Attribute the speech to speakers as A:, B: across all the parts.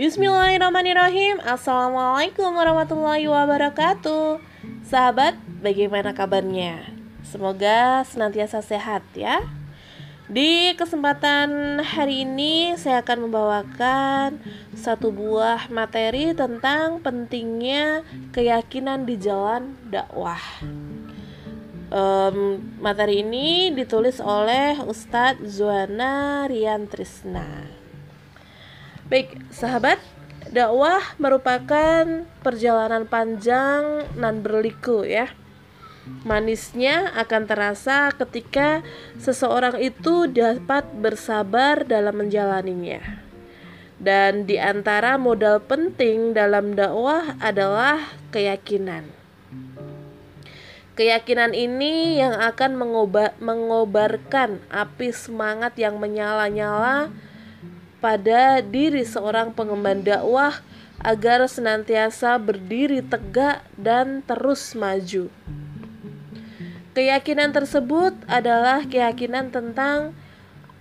A: Bismillahirrahmanirrahim. Assalamualaikum warahmatullahi wabarakatuh. Sahabat, bagaimana kabarnya? Semoga senantiasa sehat ya. Di kesempatan hari ini saya akan membawakan satu buah materi tentang pentingnya keyakinan di jalan dakwah. Um, materi ini ditulis oleh Ustadz Zuana Rian Trisna Baik, sahabat, dakwah merupakan perjalanan panjang nan berliku ya. Manisnya akan terasa ketika seseorang itu dapat bersabar dalam menjalaninya. Dan di antara modal penting dalam dakwah adalah keyakinan. Keyakinan ini yang akan mengobarkan api semangat yang menyala-nyala pada diri seorang pengemban dakwah agar senantiasa berdiri tegak dan terus maju. Keyakinan tersebut adalah keyakinan tentang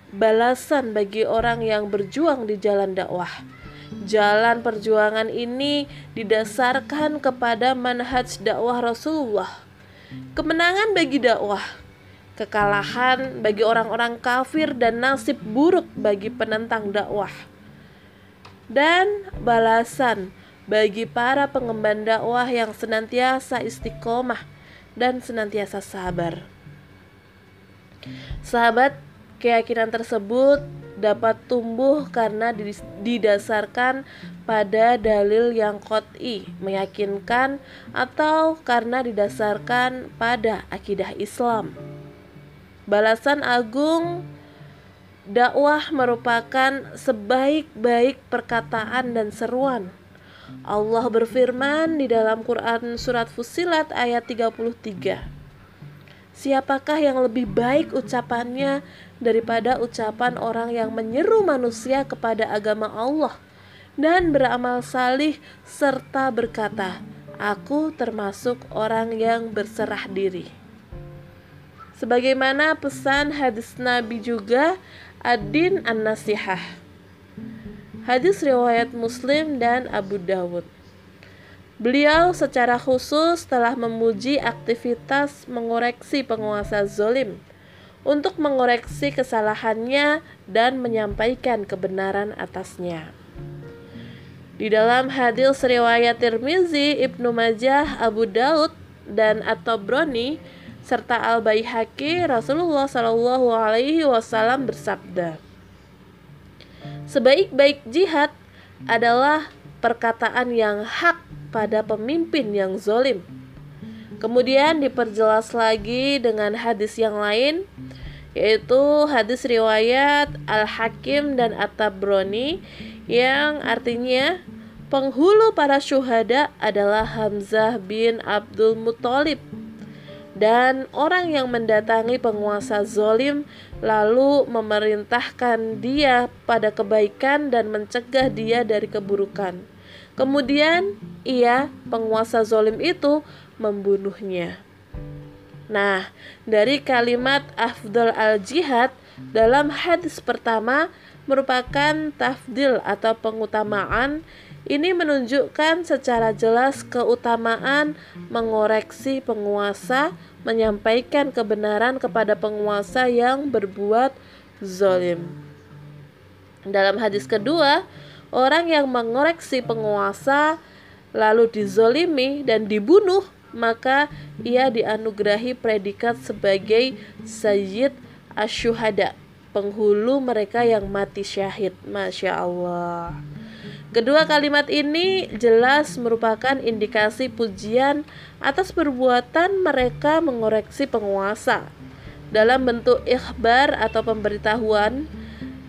A: balasan bagi orang yang berjuang di jalan dakwah. Jalan perjuangan ini didasarkan kepada manhaj dakwah Rasulullah. Kemenangan bagi dakwah kekalahan bagi orang-orang kafir dan nasib buruk bagi penentang dakwah. Dan balasan bagi para pengemban dakwah yang senantiasa istiqomah dan senantiasa sabar. Sahabat, keyakinan tersebut dapat tumbuh karena didasarkan pada dalil yang kot'i, meyakinkan, atau karena didasarkan pada akidah Islam. Balasan agung dakwah merupakan sebaik-baik perkataan dan seruan. Allah berfirman di dalam Quran surat Fusilat ayat 33. Siapakah yang lebih baik ucapannya daripada ucapan orang yang menyeru manusia kepada agama Allah dan beramal salih serta berkata, "Aku termasuk orang yang berserah diri." Sebagaimana pesan hadis Nabi juga Adin An-Nasihah. Hadis riwayat Muslim dan Abu Dawud. Beliau secara khusus telah memuji aktivitas mengoreksi penguasa zolim untuk mengoreksi kesalahannya dan menyampaikan kebenaran atasnya. Di dalam hadis riwayat Tirmizi, Ibnu Majah, Abu Daud, dan At-Tabrani serta Al Baihaqi Rasulullah Shallallahu Alaihi Wasallam bersabda, sebaik-baik jihad adalah perkataan yang hak pada pemimpin yang zolim. Kemudian diperjelas lagi dengan hadis yang lain, yaitu hadis riwayat Al-Hakim dan At-Tabrani yang artinya penghulu para syuhada adalah Hamzah bin Abdul Muthalib dan orang yang mendatangi penguasa zolim lalu memerintahkan dia pada kebaikan dan mencegah dia dari keburukan. Kemudian ia, penguasa zolim itu, membunuhnya. Nah, dari kalimat afdal al-jihad dalam hadis pertama merupakan tafdil atau pengutamaan ini menunjukkan secara jelas keutamaan mengoreksi penguasa menyampaikan kebenaran kepada penguasa yang berbuat zalim. Dalam hadis kedua, orang yang mengoreksi penguasa lalu dizolimi dan dibunuh, maka ia dianugerahi predikat sebagai Sayyid Asyuhada, penghulu mereka yang mati syahid. Masya Allah. Kedua kalimat ini jelas merupakan indikasi pujian atas perbuatan mereka mengoreksi penguasa dalam bentuk ikhbar atau pemberitahuan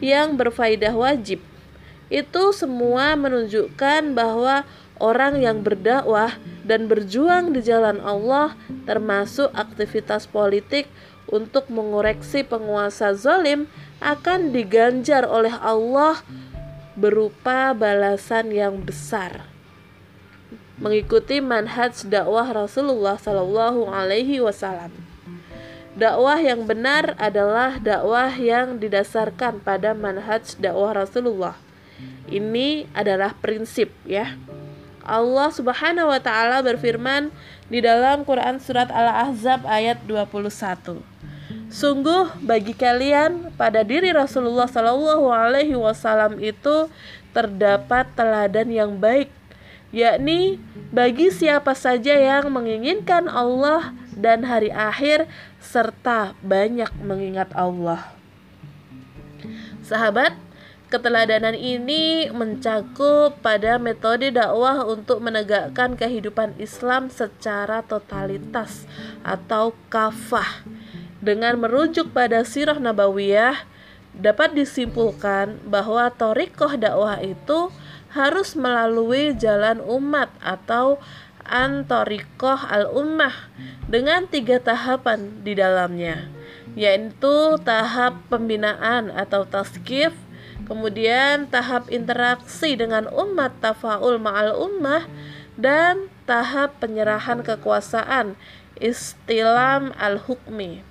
A: yang berfaidah wajib. Itu semua menunjukkan bahwa orang yang berdakwah dan berjuang di jalan Allah termasuk aktivitas politik untuk mengoreksi penguasa zalim akan diganjar oleh Allah berupa balasan yang besar. Mengikuti manhaj dakwah Rasulullah Shallallahu Alaihi Wasallam. Dakwah yang benar adalah dakwah yang didasarkan pada manhaj dakwah Rasulullah. Ini adalah prinsip ya. Allah Subhanahu wa taala berfirman di dalam Quran surat Al-Ahzab ayat 21. Sungguh bagi kalian pada diri Rasulullah Shallallahu alaihi wasallam itu terdapat teladan yang baik yakni bagi siapa saja yang menginginkan Allah dan hari akhir serta banyak mengingat Allah. Sahabat, keteladanan ini mencakup pada metode dakwah untuk menegakkan kehidupan Islam secara totalitas atau kafah. Dengan merujuk pada sirah nabawiyah, dapat disimpulkan bahwa torikoh dakwah itu harus melalui jalan umat atau antorikoh al-ummah dengan tiga tahapan di dalamnya yaitu tahap pembinaan atau taskif kemudian tahap interaksi dengan umat tafaul ma'al ummah dan tahap penyerahan kekuasaan istilam al-hukmi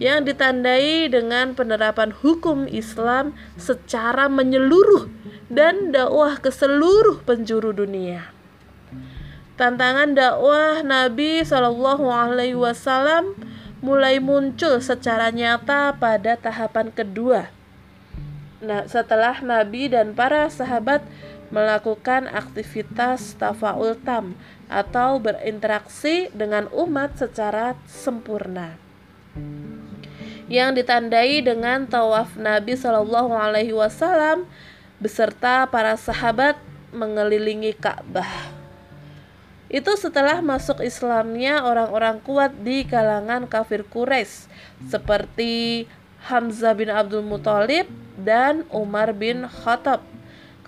A: yang ditandai dengan penerapan hukum Islam secara menyeluruh dan dakwah ke seluruh penjuru dunia. Tantangan dakwah Nabi Shallallahu Alaihi Wasallam mulai muncul secara nyata pada tahapan kedua. Nah, setelah Nabi dan para sahabat melakukan aktivitas tafaul tam atau berinteraksi dengan umat secara sempurna yang ditandai dengan tawaf Nabi Shallallahu Alaihi Wasallam beserta para sahabat mengelilingi Ka'bah. Itu setelah masuk Islamnya orang-orang kuat di kalangan kafir Quraisy seperti Hamzah bin Abdul Muthalib dan Umar bin Khattab.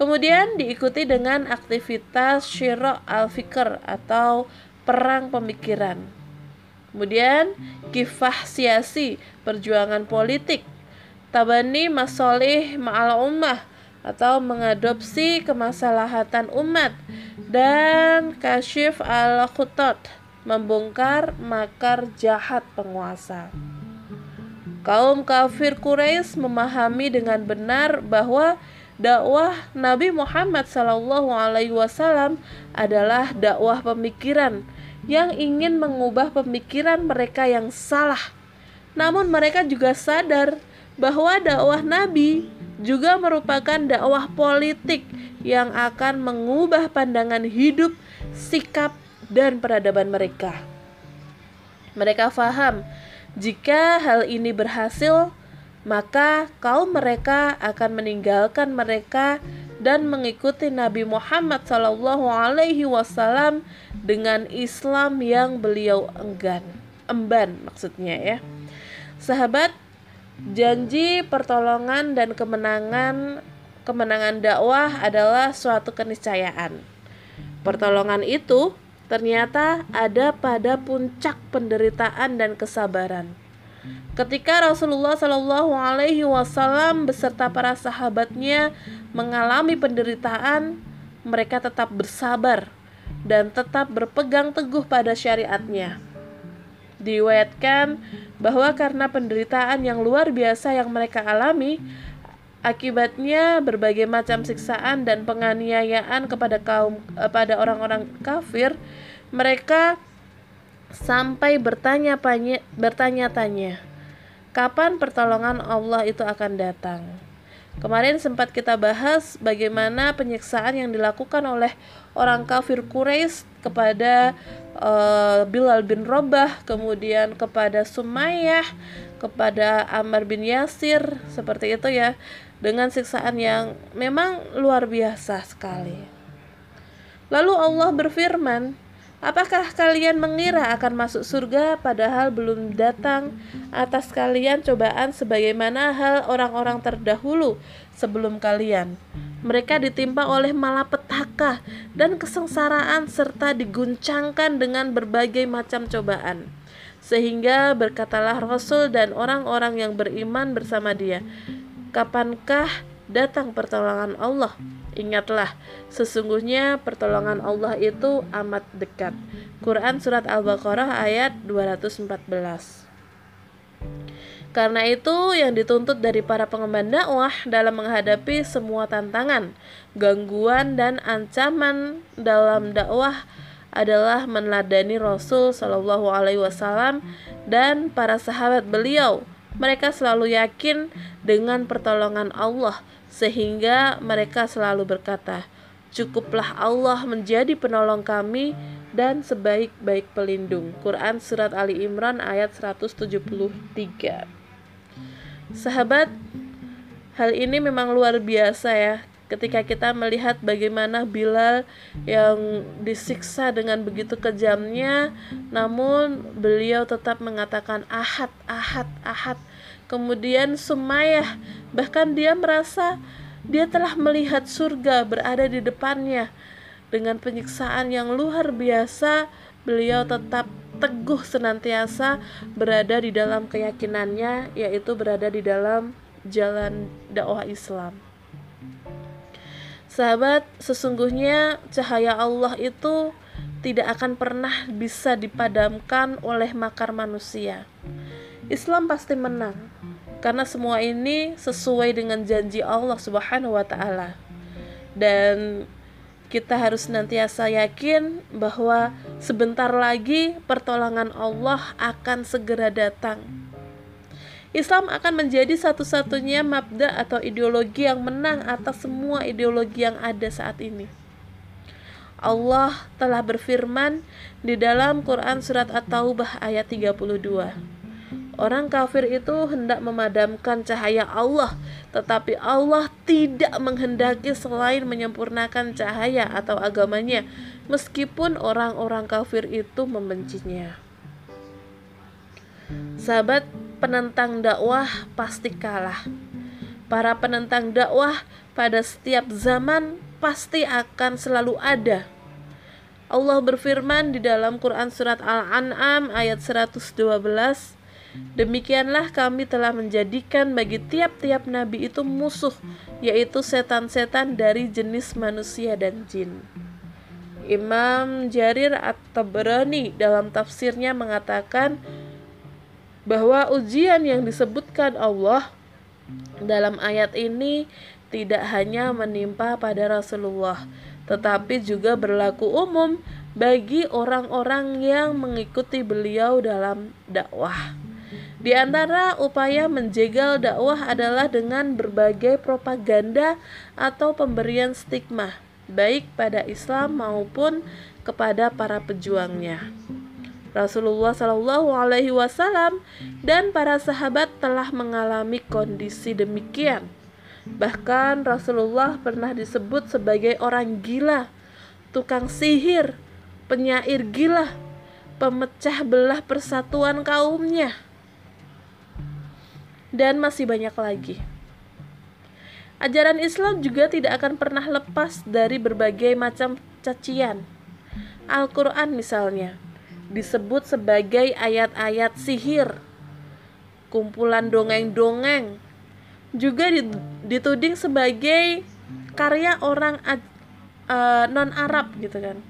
A: Kemudian diikuti dengan aktivitas Syiro al-Fikr atau perang pemikiran. Kemudian kifah siasi, perjuangan politik. Tabani masolih ma'al ummah, atau mengadopsi kemaslahatan umat dan kasyif al-khutat membongkar makar jahat penguasa. Kaum kafir Quraisy memahami dengan benar bahwa dakwah Nabi Muhammad Wasallam adalah dakwah pemikiran yang ingin mengubah pemikiran mereka yang salah. Namun mereka juga sadar bahwa dakwah Nabi juga merupakan dakwah politik yang akan mengubah pandangan hidup, sikap, dan peradaban mereka. Mereka faham jika hal ini berhasil, maka kaum mereka akan meninggalkan mereka dan mengikuti Nabi Muhammad SAW dengan Islam yang beliau enggan, emban maksudnya ya. Sahabat, Janji pertolongan dan kemenangan kemenangan dakwah adalah suatu keniscayaan. Pertolongan itu ternyata ada pada puncak penderitaan dan kesabaran. Ketika Rasulullah Shallallahu Alaihi Wasallam beserta para sahabatnya mengalami penderitaan, mereka tetap bersabar dan tetap berpegang teguh pada syariatnya. Diwayatkan bahwa karena penderitaan yang luar biasa yang mereka alami, akibatnya berbagai macam siksaan dan penganiayaan kepada kaum pada orang-orang kafir, mereka sampai bertanya-tanya kapan pertolongan Allah itu akan datang? Kemarin sempat kita bahas bagaimana penyiksaan yang dilakukan oleh orang kafir Quraisy kepada uh, Bilal bin Robah, kemudian kepada Sumayyah, kepada Ammar bin Yasir, seperti itu ya, dengan siksaan yang memang luar biasa sekali. Lalu Allah berfirman, Apakah kalian mengira akan masuk surga padahal belum datang atas kalian cobaan sebagaimana hal orang-orang terdahulu sebelum kalian? Mereka ditimpa oleh malapetaka dan kesengsaraan serta diguncangkan dengan berbagai macam cobaan. Sehingga berkatalah Rasul dan orang-orang yang beriman bersama dia, "Kapankah datang pertolongan Allah?" Ingatlah, sesungguhnya pertolongan Allah itu amat dekat. Quran Surat Al-Baqarah ayat 214 Karena itu yang dituntut dari para pengemban dakwah dalam menghadapi semua tantangan, gangguan dan ancaman dalam dakwah adalah meneladani Rasul Shallallahu Alaihi Wasallam dan para sahabat beliau. Mereka selalu yakin dengan pertolongan Allah sehingga mereka selalu berkata, "Cukuplah Allah menjadi penolong kami dan sebaik-baik pelindung." Quran surat Ali Imran ayat 173. Sahabat, hal ini memang luar biasa ya ketika kita melihat bagaimana Bilal yang disiksa dengan begitu kejamnya namun beliau tetap mengatakan ahad ahad ahad kemudian Sumayyah bahkan dia merasa dia telah melihat surga berada di depannya dengan penyiksaan yang luar biasa beliau tetap teguh senantiasa berada di dalam keyakinannya yaitu berada di dalam jalan dakwah Islam. Sahabat, sesungguhnya cahaya Allah itu tidak akan pernah bisa dipadamkan oleh makar manusia. Islam pasti menang karena semua ini sesuai dengan janji Allah Subhanahu wa taala. Dan kita harus nantiasa yakin bahwa sebentar lagi pertolongan Allah akan segera datang. Islam akan menjadi satu-satunya mabda atau ideologi yang menang atas semua ideologi yang ada saat ini. Allah telah berfirman di dalam Quran surat At-Taubah ayat 32. Orang kafir itu hendak memadamkan cahaya Allah, tetapi Allah tidak menghendaki selain menyempurnakan cahaya atau agamanya, meskipun orang-orang kafir itu membencinya. Sahabat penentang dakwah pasti kalah. Para penentang dakwah pada setiap zaman pasti akan selalu ada. Allah berfirman di dalam Quran surat Al-An'am ayat 112 Demikianlah kami telah menjadikan bagi tiap-tiap nabi itu musuh, yaitu setan-setan dari jenis manusia dan jin. Imam Jarir At-Tabrani dalam tafsirnya mengatakan bahwa ujian yang disebutkan Allah dalam ayat ini tidak hanya menimpa pada Rasulullah, tetapi juga berlaku umum bagi orang-orang yang mengikuti beliau dalam dakwah. Di antara upaya menjegal dakwah adalah dengan berbagai propaganda atau pemberian stigma, baik pada Islam maupun kepada para pejuangnya. Rasulullah Shallallahu Alaihi Wasallam dan para sahabat telah mengalami kondisi demikian. Bahkan Rasulullah pernah disebut sebagai orang gila, tukang sihir, penyair gila, pemecah belah persatuan kaumnya dan masih banyak lagi. Ajaran Islam juga tidak akan pernah lepas dari berbagai macam cacian. Al-Quran misalnya disebut sebagai ayat-ayat sihir, kumpulan dongeng-dongeng, juga dituding sebagai karya orang uh, non-Arab gitu kan.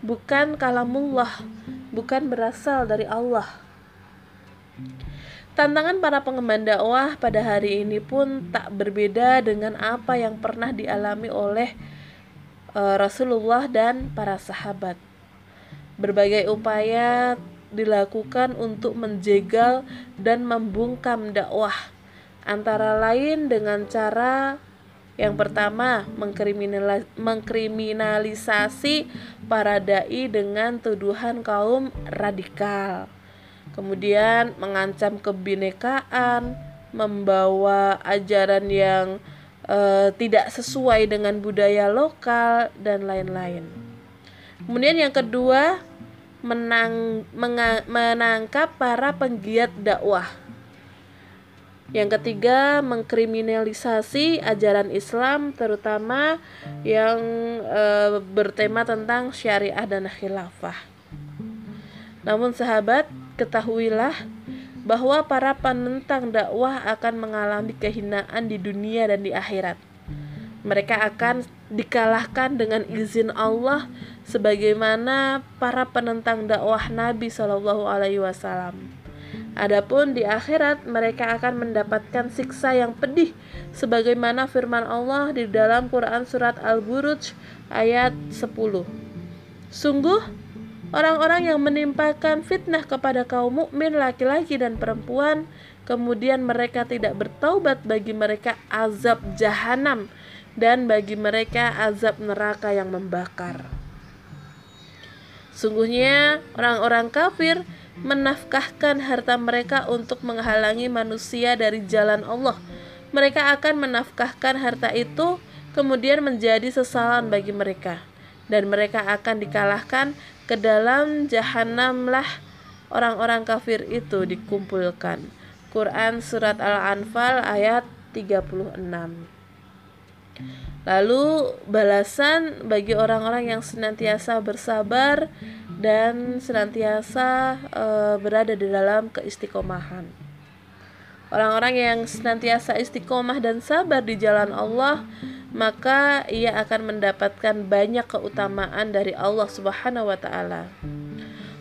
A: Bukan kalamullah, bukan berasal dari Allah. Tantangan para pengemban dakwah pada hari ini pun tak berbeda dengan apa yang pernah dialami oleh uh, Rasulullah dan para sahabat. Berbagai upaya dilakukan untuk menjegal dan membungkam dakwah, antara lain dengan cara yang pertama, mengkriminalisasi para dai dengan tuduhan kaum radikal kemudian mengancam kebinekaan, membawa ajaran yang uh, tidak sesuai dengan budaya lokal dan lain-lain. Kemudian yang kedua, menang, menga, menangkap para penggiat dakwah. Yang ketiga, mengkriminalisasi ajaran Islam terutama yang e, bertema tentang syariah dan khilafah. Namun sahabat, Ketahuilah bahwa para penentang dakwah akan mengalami kehinaan di dunia dan di akhirat. Mereka akan dikalahkan dengan izin Allah sebagaimana para penentang dakwah Nabi Shallallahu alaihi wasallam. Adapun di akhirat mereka akan mendapatkan siksa yang pedih sebagaimana firman Allah di dalam Quran surat Al-Buruj ayat 10. Sungguh orang-orang yang menimpakan fitnah kepada kaum mukmin laki-laki dan perempuan kemudian mereka tidak bertaubat bagi mereka azab jahanam dan bagi mereka azab neraka yang membakar. Sungguhnya orang-orang kafir menafkahkan harta mereka untuk menghalangi manusia dari jalan Allah. Mereka akan menafkahkan harta itu kemudian menjadi sesalan bagi mereka dan mereka akan dikalahkan ke dalam jahanamlah orang-orang kafir itu dikumpulkan. Quran surat Al-Anfal ayat 36. Lalu balasan bagi orang-orang yang senantiasa bersabar dan senantiasa e, berada di dalam keistiqomahan. Orang-orang yang senantiasa istiqomah dan sabar di jalan Allah, maka ia akan mendapatkan banyak keutamaan dari Allah Subhanahu wa taala.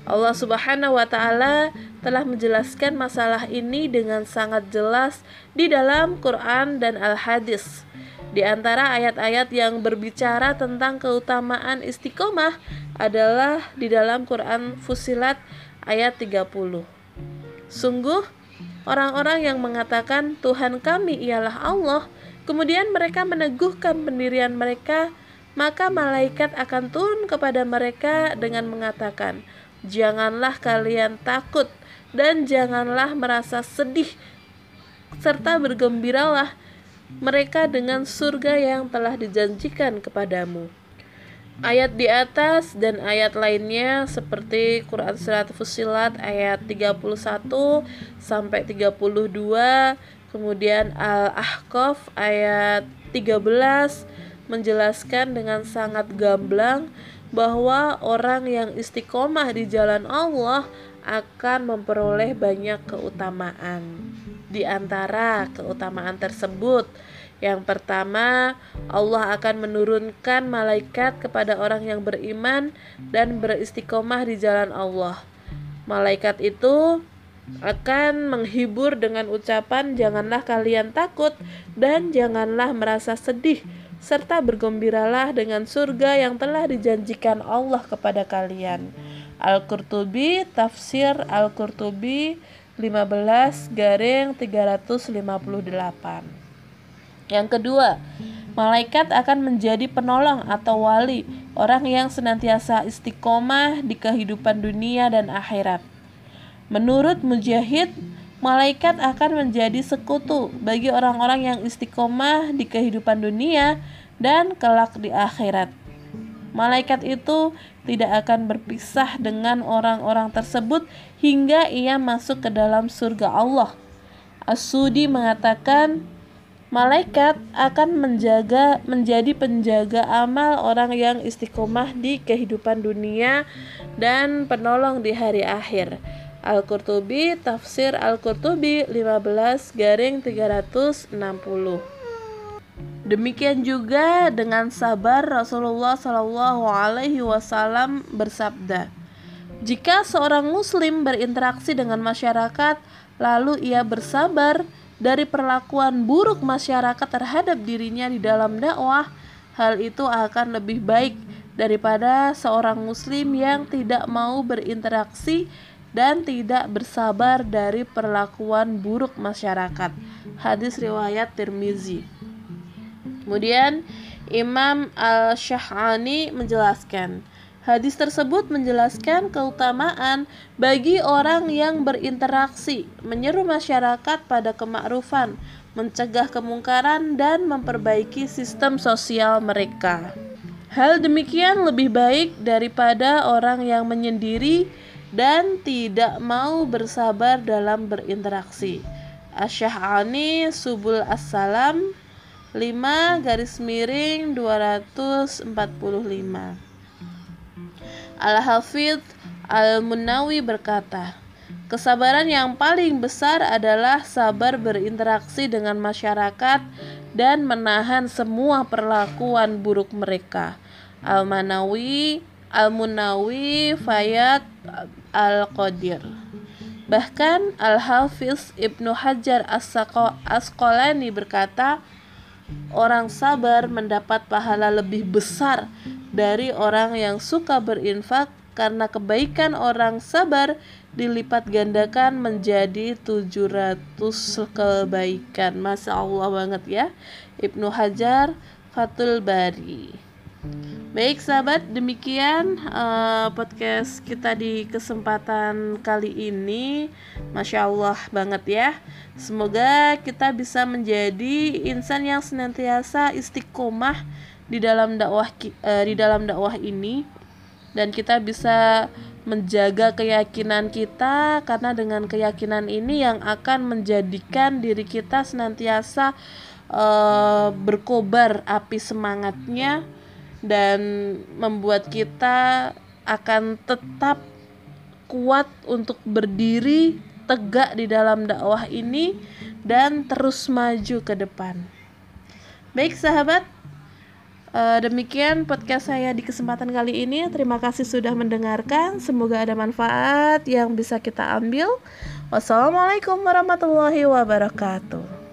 A: Allah Subhanahu wa taala telah menjelaskan masalah ini dengan sangat jelas di dalam Quran dan Al-Hadis. Di antara ayat-ayat yang berbicara tentang keutamaan istiqomah adalah di dalam Quran Fusilat ayat 30. Sungguh orang-orang yang mengatakan Tuhan kami ialah Allah, kemudian mereka meneguhkan pendirian mereka, maka malaikat akan turun kepada mereka dengan mengatakan, "Janganlah kalian takut dan janganlah merasa sedih serta bergembiralah mereka dengan surga yang telah dijanjikan kepadamu." Ayat di atas dan ayat lainnya seperti Quran Surat Fusilat ayat 31 sampai 32, kemudian Al-Ahqaf ayat 13 menjelaskan dengan sangat gamblang bahwa orang yang istiqomah di jalan Allah akan memperoleh banyak keutamaan. Di antara keutamaan tersebut, yang pertama, Allah akan menurunkan malaikat kepada orang yang beriman dan beristiqomah di jalan Allah. Malaikat itu akan menghibur dengan ucapan janganlah kalian takut dan janganlah merasa sedih serta bergembiralah dengan surga yang telah dijanjikan Allah kepada kalian. Al-Qurtubi Tafsir Al-Qurtubi 15 garing 358 yang kedua, malaikat akan menjadi penolong atau wali, orang yang senantiasa istiqomah di kehidupan dunia dan akhirat. Menurut Mujahid, malaikat akan menjadi sekutu bagi orang-orang yang istiqomah di kehidupan dunia dan kelak di akhirat. Malaikat itu tidak akan berpisah dengan orang-orang tersebut hingga ia masuk ke dalam surga Allah. As-Sudi mengatakan, Malaikat akan menjaga menjadi penjaga amal orang yang istiqomah di kehidupan dunia dan penolong di hari akhir. Al-Qurtubi Tafsir Al-Qurtubi 15 garing 360 Demikian juga dengan sabar Rasulullah Shallallahu Alaihi Wasallam bersabda, jika seorang Muslim berinteraksi dengan masyarakat, lalu ia bersabar, dari perlakuan buruk masyarakat terhadap dirinya di dalam dakwah, hal itu akan lebih baik daripada seorang muslim yang tidak mau berinteraksi dan tidak bersabar dari perlakuan buruk masyarakat. Hadis riwayat Tirmizi. Kemudian Imam Al-Syahani menjelaskan, Hadis tersebut menjelaskan keutamaan bagi orang yang berinteraksi, menyeru masyarakat pada kemakrufan, mencegah kemungkaran, dan memperbaiki sistem sosial mereka. Hal demikian lebih baik daripada orang yang menyendiri dan tidak mau bersabar dalam berinteraksi. Asyahani Subul Assalam 5 garis miring 245 Al-Hafidh Al-Munawi berkata, Kesabaran yang paling besar adalah sabar berinteraksi dengan masyarakat dan menahan semua perlakuan buruk mereka. Al-Manawi, Al-Munawi, Fayat Al-Qadir. Bahkan Al-Hafiz Ibnu Hajar As-Asqalani berkata, orang sabar mendapat pahala lebih besar dari orang yang suka berinfak karena kebaikan orang sabar dilipat gandakan menjadi 700 kebaikan. Masya Allah banget ya. Ibnu Hajar Fatul Bari. Baik sahabat, demikian uh, podcast kita di kesempatan kali ini. Masya Allah banget ya. Semoga kita bisa menjadi insan yang senantiasa istiqomah di dalam dakwah uh, di dalam dakwah ini dan kita bisa menjaga keyakinan kita karena dengan keyakinan ini yang akan menjadikan diri kita senantiasa uh, berkobar api semangatnya dan membuat kita akan tetap kuat untuk berdiri tegak di dalam dakwah ini dan terus maju ke depan. Baik sahabat, eh, demikian podcast saya di kesempatan kali ini. Terima kasih sudah mendengarkan. Semoga ada manfaat yang bisa kita ambil. Wassalamualaikum warahmatullahi wabarakatuh.